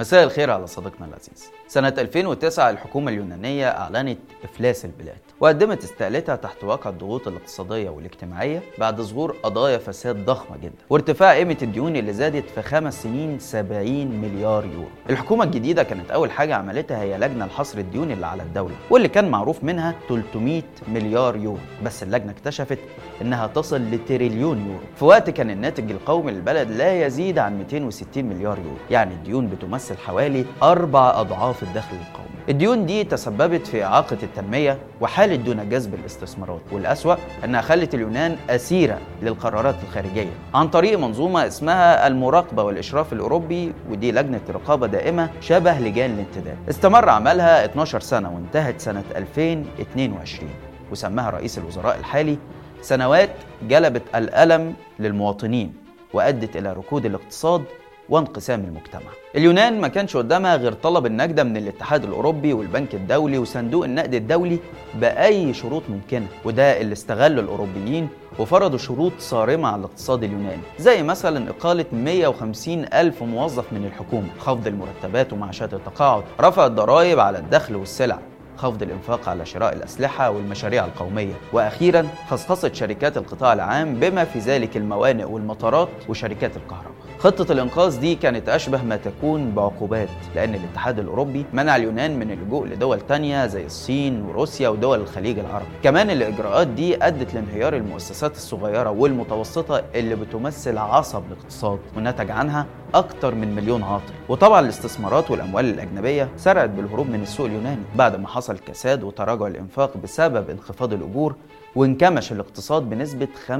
مساء الخير على صديقنا العزيز. سنة 2009 الحكومة اليونانية أعلنت إفلاس البلاد وقدمت استقالتها تحت واقع الضغوط الاقتصادية والاجتماعية بعد ظهور قضايا فساد ضخمة جدا وارتفاع قيمة الديون اللي زادت في خمس سنين 70 مليار يورو. الحكومة الجديدة كانت أول حاجة عملتها هي لجنة لحصر الديون اللي على الدولة واللي كان معروف منها 300 مليار يورو بس اللجنة اكتشفت إنها تصل لتريليون يورو. في وقت كان الناتج القومي للبلد لا يزيد عن 260 مليار يورو يعني الديون بتمثل حوالي أربع أضعاف الدخل القومي. الديون دي تسببت في إعاقة التنمية وحالت دون جذب الاستثمارات والأسوأ أنها خلت اليونان أسيرة للقرارات الخارجية عن طريق منظومة اسمها المراقبة والإشراف الأوروبي ودي لجنة رقابة دائمة شبه لجان الانتداب. استمر عملها 12 سنة وانتهت سنة 2022 وسماها رئيس الوزراء الحالي. سنوات جلبت الألم للمواطنين وأدت إلى ركود الاقتصاد وانقسام المجتمع. اليونان ما كانش قدامها غير طلب النجدة من الاتحاد الأوروبي والبنك الدولي وصندوق النقد الدولي بأي شروط ممكنة وده اللي استغله الأوروبيين وفرضوا شروط صارمة على الاقتصاد اليوناني زي مثلا إقالة 150 ألف موظف من الحكومة خفض المرتبات ومعاشات التقاعد رفع الضرائب على الدخل والسلع خفض الإنفاق على شراء الأسلحة والمشاريع القومية وأخيرا خصخصة شركات القطاع العام بما في ذلك الموانئ والمطارات وشركات الكهرباء خطة الإنقاذ دي كانت أشبه ما تكون بعقوبات لأن الاتحاد الأوروبي منع اليونان من اللجوء لدول تانية زي الصين وروسيا ودول الخليج العربي. كمان الإجراءات دي أدت لانهيار المؤسسات الصغيرة والمتوسطة اللي بتمثل عصب الاقتصاد ونتج عنها أكتر من مليون عاطل. وطبعا الاستثمارات والأموال الأجنبية سرعت بالهروب من السوق اليوناني بعد ما حصل كساد وتراجع الإنفاق بسبب انخفاض الأجور وانكمش الاقتصاد بنسبة 25%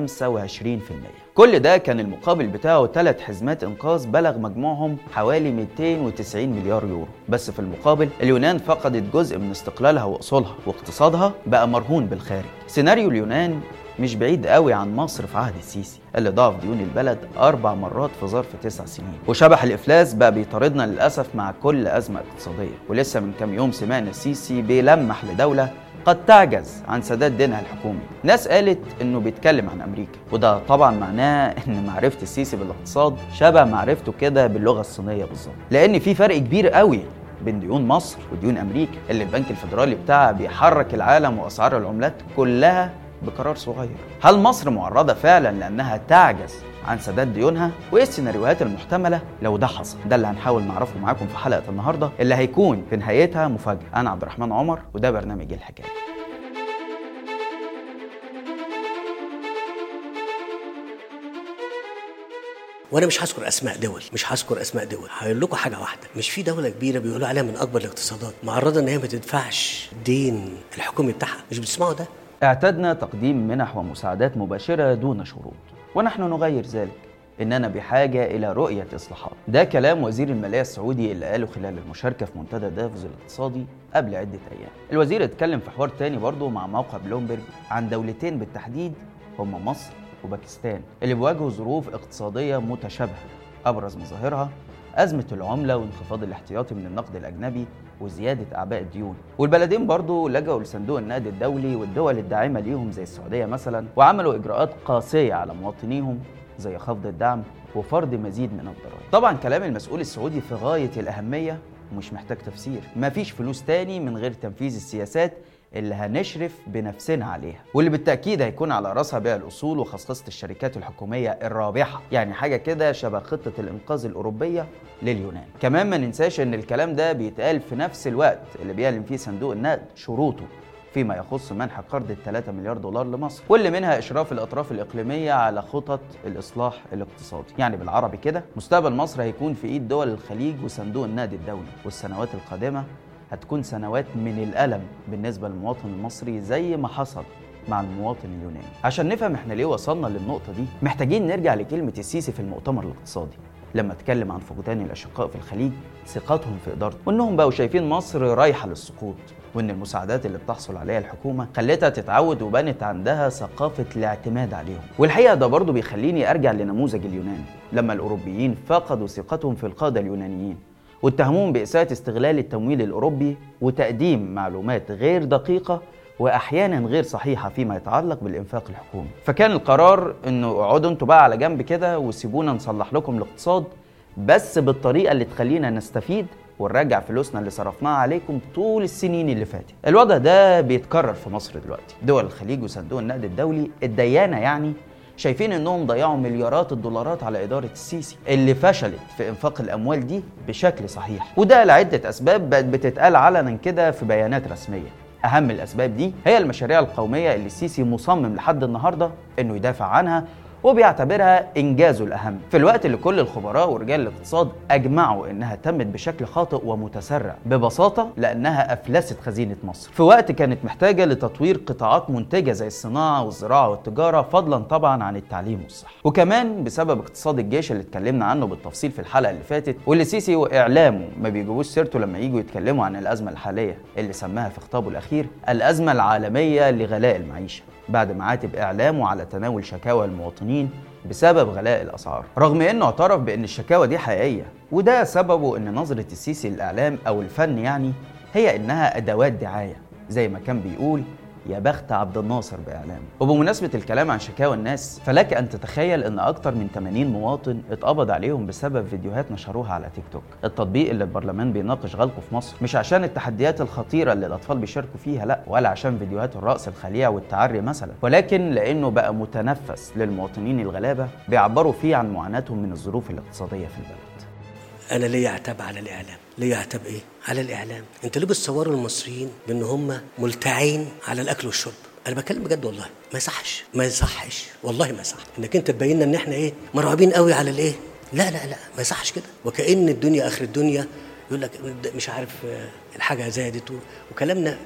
كل ده كان المقابل بتاعه ثلاث حزمات إنقاذ بلغ مجموعهم حوالي 290 مليار يورو. بس في المقابل اليونان فقدت جزء من استقلالها وأصولها واقتصادها بقى مرهون بالخارج. سيناريو اليونان مش بعيد قوي عن مصر في عهد السيسي اللي ضاعف ديون البلد أربع مرات في ظرف تسع سنين. وشبح الإفلاس بقى بيطاردنا للأسف مع كل أزمة اقتصادية. ولسه من كام يوم سمعنا السيسي بيلمح لدولة قد تعجز عن سداد دينها الحكومي. ناس قالت إنه بيتكلم عن أمريكا وده طبعا معناه إن معرفة السيسي بالاقتصاد شبه معرفته كده باللغة الصينية بالظبط. لأن في فرق كبير قوي بين ديون مصر وديون أمريكا. اللي البنك الفيدرالي بتاعها بيحرك العالم وأسعار العملات كلها بقرار صغير. هل مصر معرضة فعلا لأنها تعجز عن سداد ديونها وايه السيناريوهات المحتملة لو ده حصل. ده اللي هنحاول نعرفه معاكم في حلقة النهارده اللي هيكون في نهايتها مفاجأة. أنا عبد الرحمن عمر وده برنامج الحكاية. وأنا مش هذكر أسماء دول مش هذكر أسماء دول. هقول لكم حاجة واحدة. مش في دولة كبيرة بيقولوا عليها من أكبر الاقتصادات. معرضة إن هي ما تدفعش دين الحكومي بتاعها. مش بتسمعوا ده؟ اعتدنا تقديم منح ومساعدات مباشرة دون شروط. ونحن نغير ذلك. إننا بحاجة إلى رؤية إصلاحات. ده كلام وزير المالية السعودي اللي قاله خلال المشاركة في منتدى دافوس الاقتصادي قبل عدة أيام. الوزير اتكلم في حوار تاني برضه مع موقع بلومبرج عن دولتين بالتحديد هما مصر وباكستان اللي بيواجهوا ظروف اقتصادية متشابهة. أبرز مظاهرها أزمة العملة وانخفاض الاحتياطي من النقد الأجنبي وزيادة أعباء الديون. والبلدين برضو لجأوا لصندوق النقد الدولي والدول الداعمة ليهم زي السعودية مثلا وعملوا إجراءات قاسية على مواطنيهم زي خفض الدعم وفرض مزيد من الضرائب. طبعا كلام المسؤول السعودي في غاية الأهمية ومش محتاج تفسير. مفيش فلوس تاني من غير تنفيذ السياسات اللي هنشرف بنفسنا عليها واللي بالتأكيد هيكون على رأسها بيع الأصول وخصخصه الشركات الحكومية الرابحة يعني حاجة كده شبه خطة الإنقاذ الأوروبية لليونان. كمان ما ننساش إن الكلام ده بيتقال في نفس الوقت اللي بيعلن فيه صندوق النقد شروطه فيما يخص منح قرض ال 3 مليار دولار لمصر واللي منها إشراف الأطراف الإقليمية على خطط الإصلاح الاقتصادي. يعني بالعربي كده مستقبل مصر هيكون في إيد دول الخليج وصندوق النقد الدولي والسنوات القادمة هتكون سنوات من الألم بالنسبة للمواطن المصري زي ما حصل مع المواطن اليوناني. عشان نفهم إحنا ليه وصلنا للنقطة دي محتاجين نرجع لكلمة السيسي في المؤتمر الاقتصادي. لما اتكلم عن فقدان الأشقاء في الخليج ثقتهم في إدارته وإنهم بقوا شايفين مصر رايحة للسقوط وإن المساعدات اللي بتحصل عليها الحكومة خلتها تتعود وبنت عندها ثقافة الاعتماد عليهم. والحقيقة ده برضه بيخليني أرجع لنموذج اليونان لما الأوروبيين فقدوا ثقتهم في القادة اليونانيين. واتهموهم بإساءة استغلال التمويل الأوروبي وتقديم معلومات غير دقيقة وأحيانا غير صحيحة فيما يتعلق بالإنفاق الحكومي. فكان القرار إنه اقعدوا أنتوا بقى على جنب كده وسيبونا نصلح لكم الاقتصاد بس بالطريقة اللي تخلينا نستفيد ونرجع فلوسنا اللي صرفناها عليكم طول السنين اللي فاتت. الوضع ده بيتكرر في مصر دلوقتي. دول الخليج وصندوق النقد الدولي الديانة يعني شايفين إنهم ضيعوا مليارات الدولارات على إدارة السيسي اللي فشلت في إنفاق الأموال دي بشكل صحيح. وده لعدة أسباب بقت بتتقال علنا كده في بيانات رسمية. أهم الأسباب دي هي المشاريع القومية اللي السيسي مصمم لحد النهارده إنه يدافع عنها وبيعتبرها انجازه الأهم. في الوقت اللي كل الخبراء ورجال الاقتصاد أجمعوا إنها تمت بشكل خاطئ ومتسرع ببساطة لأنها أفلست خزينة مصر. في وقت كانت محتاجة لتطوير قطاعات منتجة زي الصناعة والزراعة والتجارة فضلا طبعا عن التعليم والصحة. وكمان بسبب اقتصاد الجيش اللي اتكلمنا عنه بالتفصيل في الحلقة اللي فاتت واللي سيسي وإعلامه ما بيجيبوش سيرته لما يجوا يتكلموا عن الأزمة الحالية اللي سماها في خطابه الأخير الأزمة العالمية لغلاء المعيشة. بعد ما عاتب اعلامه على تناول شكاوى المواطنين بسبب غلاء الأسعار. رغم انه اعترف بإن الشكاوى دي حقيقية وده سببه إن نظرة السيسي للإعلام أو الفن يعني هي إنها أدوات دعاية زي ما كان بيقول يا بخت عبد الناصر باعلامه وبمناسبة الكلام عن شكاوى الناس فلك أن تتخيل إن أكتر من 80 مواطن اتقبض عليهم بسبب فيديوهات نشروها على تيك توك. التطبيق اللي البرلمان بيناقش غلقه في مصر مش عشان التحديات الخطيرة اللي الأطفال بيشاركوا فيها لا ولا عشان فيديوهات الرقص الخليع والتعري مثلا. ولكن لأنه بقى متنفس للمواطنين الغلابة بيعبروا فيه عن معاناتهم من الظروف الاقتصادية في البلد. أنا ليا عتاب على الإعلام. ليا عتاب إيه؟ على الإعلام. أنت ليه بتصوروا المصريين بأن هم ملتعين على الأكل والشرب. أنا بتكلم بجد والله ما يصحش. ما يصحش. والله ما يصح. إنك أنت تبين لنا إن إحنا إيه؟ مرعوبين قوي على الإيه؟ لا لا لا ما يصحش كده. وكأن الدنيا آخر الدنيا يقول لك مش عارف آه، الحاجة زادت وكلامنا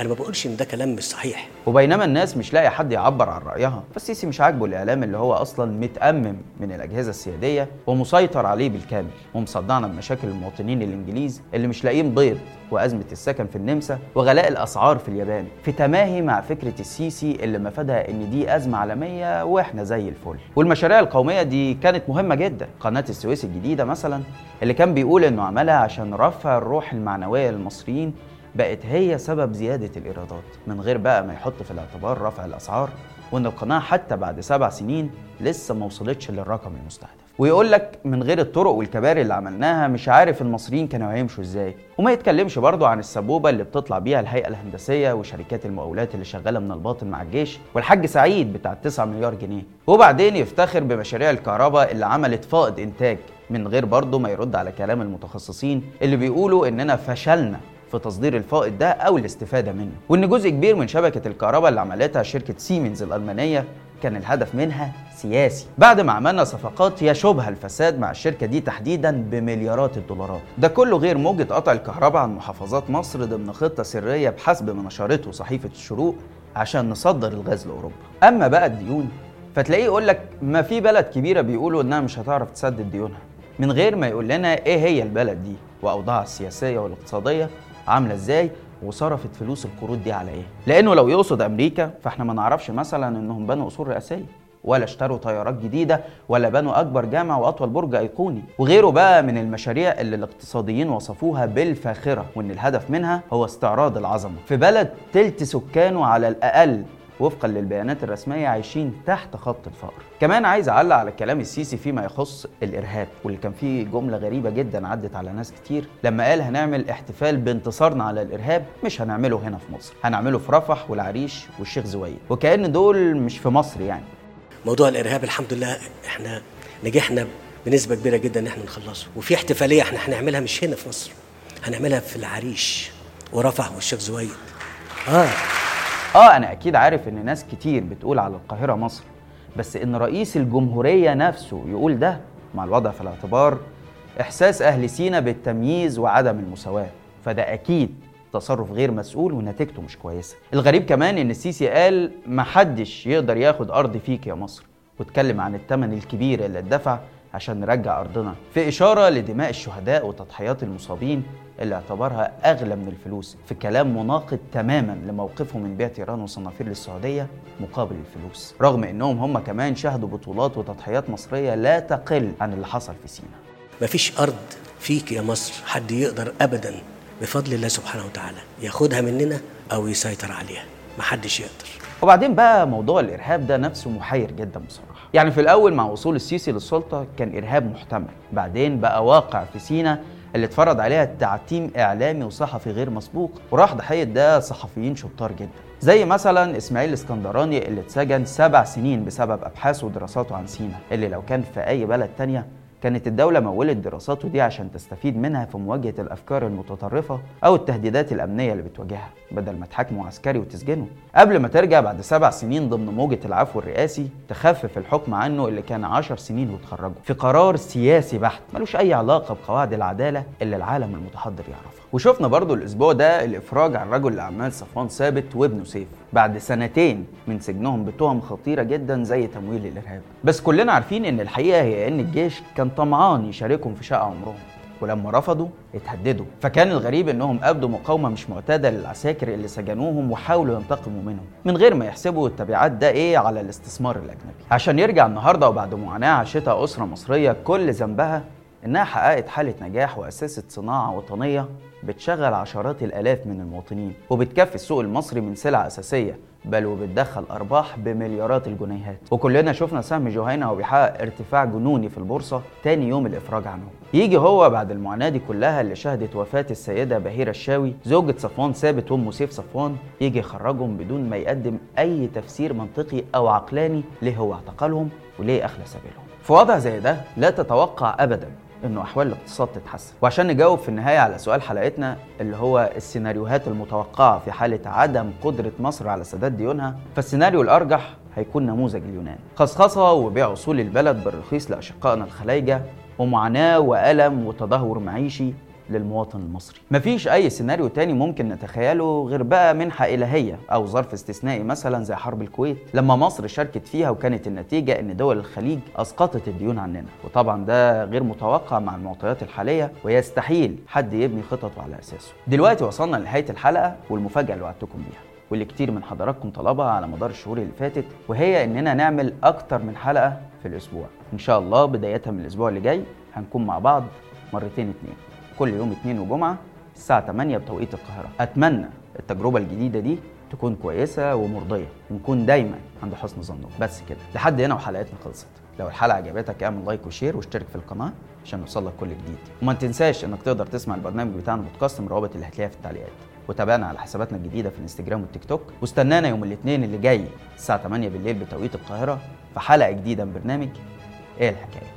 أنا ما بقولش إن ده كلام مش صحيح. وبينما الناس مش لاقي حد يعبر عن رأيها. فالسيسي مش عاجبه الإعلام اللي هو أصلا متأمم من الأجهزة السيادية ومسيطر عليه بالكامل ومصدعنا بمشاكل المواطنين الإنجليز اللي مش لاقيين بيض وأزمة السكن في النمسا وغلاء الأسعار في اليابان. في تماهي مع فكرة السيسي اللي مفادها إن دي أزمة عالمية وإحنا زي الفل. والمشاريع القومية دي كانت مهمة جدا. قناة السويس الجديدة مثلا اللي كان بيقول إنه عملها عشان رفع الروح المعنوية للمصريين بقت هي سبب زيادة الإيرادات من غير بقى ما يحط في الاعتبار رفع الأسعار وإن القناة حتى بعد سبع سنين لسه ما وصلتش للرقم المستهدف. ويقول لك من غير الطرق والكباري اللي عملناها مش عارف المصريين كانوا هيمشوا إزاي. وما يتكلمش برضه عن السبوبة اللي بتطلع بيها الهيئة الهندسية وشركات المقاولات اللي شغالة من الباطن مع الجيش والحاج سعيد بتاع 9 مليار جنيه. وبعدين يفتخر بمشاريع الكهرباء اللي عملت فائض إنتاج من غير برضه ما يرد على كلام المتخصصين اللي بيقولوا إننا فشلنا. في تصدير الفائض ده أو الاستفادة منه. وإن جزء كبير من شبكة الكهرباء اللي عملتها شركة سيمنز الألمانية كان الهدف منها سياسي. بعد ما عملنا صفقات يشوبها الفساد مع الشركة دي تحديدا بمليارات الدولارات. ده كله غير موجة قطع الكهرباء عن محافظات مصر ضمن خطة سرية بحسب ما نشرته صحيفة الشروق عشان نصدر الغاز لأوروبا. أما بقى الديون فتلاقيه يقول لك ما في بلد كبيرة بيقولوا إنها مش هتعرف تسدد ديونها. من غير ما يقول لنا إيه هي البلد دي وأوضاعها السياسية والاقتصادية عاملة إزاي وصرفت فلوس القروض دي على إيه. لأنه لو يقصد أمريكا فإحنا ما نعرفش مثلا إنهم بنوا قصور رئاسية ولا اشتروا طيارات جديدة ولا بنوا أكبر جامع وأطول برج أيقوني. وغيره بقى من المشاريع اللي الاقتصاديين وصفوها بالفاخرة وإن الهدف منها هو استعراض العظمة. في بلد تلت سكانه على الأقل وفقا للبيانات الرسمية عايشين تحت خط الفقر. كمان عايز أعلق على كلام السيسي فيما يخص الإرهاب واللي كان فيه جملة غريبة جدا عدت على ناس كتير. لما قال هنعمل احتفال بانتصارنا على الإرهاب مش هنعمله هنا في مصر هنعمله في رفح والعريش والشيخ زويد. وكأن دول مش في مصر يعني. موضوع الإرهاب الحمد لله إحنا نجحنا بنسبة كبيرة جدا إن إحنا نخلصه. وفي احتفالية إحنا هنعملها مش هنا في مصر هنعملها في العريش ورفح والشيخ زويد. آه. آه أنا أكيد عارف إن ناس كتير بتقول على القاهرة مصر بس إن رئيس الجمهورية نفسه يقول ده مع الوضع في الاعتبار إحساس أهل سينا بالتمييز وعدم المساواة. فده أكيد تصرف غير مسؤول ونتيجته مش كويسة. الغريب كمان إن السيسي قال محدش يقدر ياخد أرض فيك يا مصر واتكلم عن الثمن الكبير اللي اتدفع عشان نرجع أرضنا. في إشارة لدماء الشهداء وتضحيات المصابين اللي اعتبرها أغلى من الفلوس في كلام مناقض تماما لموقفه من بيع تيران وصنافير للسعودية مقابل الفلوس. رغم إنهم هم كمان شهدوا بطولات وتضحيات مصرية لا تقل عن اللي حصل في سينا. مفيش أرض فيك يا مصر حد يقدر ابدا بفضل الله سبحانه وتعالى ياخدها مننا أو يسيطر عليها. محدش يقدر. وبعدين بقى موضوع الإرهاب ده نفسه محير جدا بصراحة. يعني في الأول مع وصول السيسي للسلطة كان إرهاب محتمل. بعدين بقى واقع في سينا اللي اتفرض عليها تعتيم إعلامي وصحفي غير مسبوق. وراح ضحية ده صحفيين شطار جدا. زي مثلا إسماعيل اسكندراني اللي اتسجن سبع سنين بسبب أبحاثه ودراساته عن سينا اللي لو كان في أي بلد تانية كانت الدولة مولت دراساته دي عشان تستفيد منها في مواجهة الأفكار المتطرفة أو التهديدات الأمنية اللي بتواجهها بدل ما تحاكمه عسكري وتسجنه. قبل ما ترجع بعد سبع سنين ضمن موجة العفو الرئاسي تخفف الحكم عنه اللي كان عشر سنين وتخرجه في قرار سياسي بحت ملوش أي علاقة بقواعد العدالة اللي العالم المتحضر يعرفها. وشفنا برضو الأسبوع ده الإفراج عن رجل الأعمال صفوان ثابت وابنه سيف. بعد سنتين من سجنهم بتهم خطيرة جدا زي تمويل الإرهاب. بس كلنا عارفين إن الحقيقة هي إن الجيش كان طمعان يشاركهم في شقة عمرهم. ولما رفضوا اتهددوا. فكان الغريب إنهم ابدوا مقاومة مش معتادة للعساكر اللي سجنوهم وحاولوا ينتقموا منهم. من غير ما يحسبوا التبعات ده إيه على الاستثمار الأجنبي. عشان يرجع النهارده وبعد معاناة عاشتها أسرة مصرية كل ذنبها إنها حققت حالة نجاح واسست صناعة وطنية بتشغل عشرات الآلاف من المواطنين وبتكفي السوق المصري من سلع أساسية بل وبتدخل أرباح بمليارات الجنيهات. وكلنا شفنا سهم جهينة وهو بيحقق ارتفاع جنوني في البورصة تاني يوم الإفراج عنه. يجي هو بعد المعاناة دي كلها اللي شهدت وفاة السيدة بهيرة الشاوي زوجة صفوان ثابت وأم سيف صفوان يجي يخرجهم بدون ما يقدم أي تفسير منطقي أو عقلاني ليه هو اعتقلهم وليه اخلى سبيلهم في وضع زي ده لا تتوقع ابدا. إنه أحوال الاقتصاد تتحسن. وعشان نجاوب في النهاية على سؤال حلقتنا اللي هو السيناريوهات المتوقعة في حالة عدم قدرة مصر على سداد ديونها فالسيناريو الأرجح هيكون نموذج اليونان. خصخصة وبيع أصول البلد بالرخيص لأشقائنا الخلايجة ومعاناة وألم وتدهور معيشي للمواطن المصري. مفيش أي سيناريو تاني ممكن نتخيله غير بقى منحة إلهية أو ظرف استثنائي مثلا زي حرب الكويت. لما مصر شاركت فيها وكانت النتيجة إن دول الخليج أسقطت الديون عننا. وطبعا ده غير متوقع مع المعطيات الحالية ويستحيل حد يبني خططه على أساسه. دلوقتي وصلنا لنهاية الحلقة والمفاجأة اللي وعدتكم بيها واللي كتير من حضراتكم طلبها على مدار الشهور اللي فاتت وهي إننا نعمل أكتر من حلقة في الأسبوع. إن شاء الله بداية من الأسبوع اللي جاي هنكون مع بعض مرتين اتنين. كل يوم اثنين وجمعة الساعة 8 بتوقيت القاهرة. أتمنى التجربة الجديدة دي تكون كويسة ومرضية ونكون دايما عند حسن ظنكم. بس كده. لحد هنا وحلقتنا خلصت. لو الحلقة عجبتك اعمل like و share واشترك في القناة عشان يوصلك كل جديد. وما تنساش انك تقدر تسمع البرنامج بتاعنا بودكاست من الروابط اللي هتلاقيها في التعليقات. وتابعنا على حساباتنا الجديدة في الانستجرام والتيك توك. واستنانا يوم الاثنين اللي جاي الساعة 8 بالليل بتوقيت القاهرة في حلقة جديدة من برنامج إيه الحكاية؟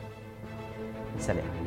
سلام.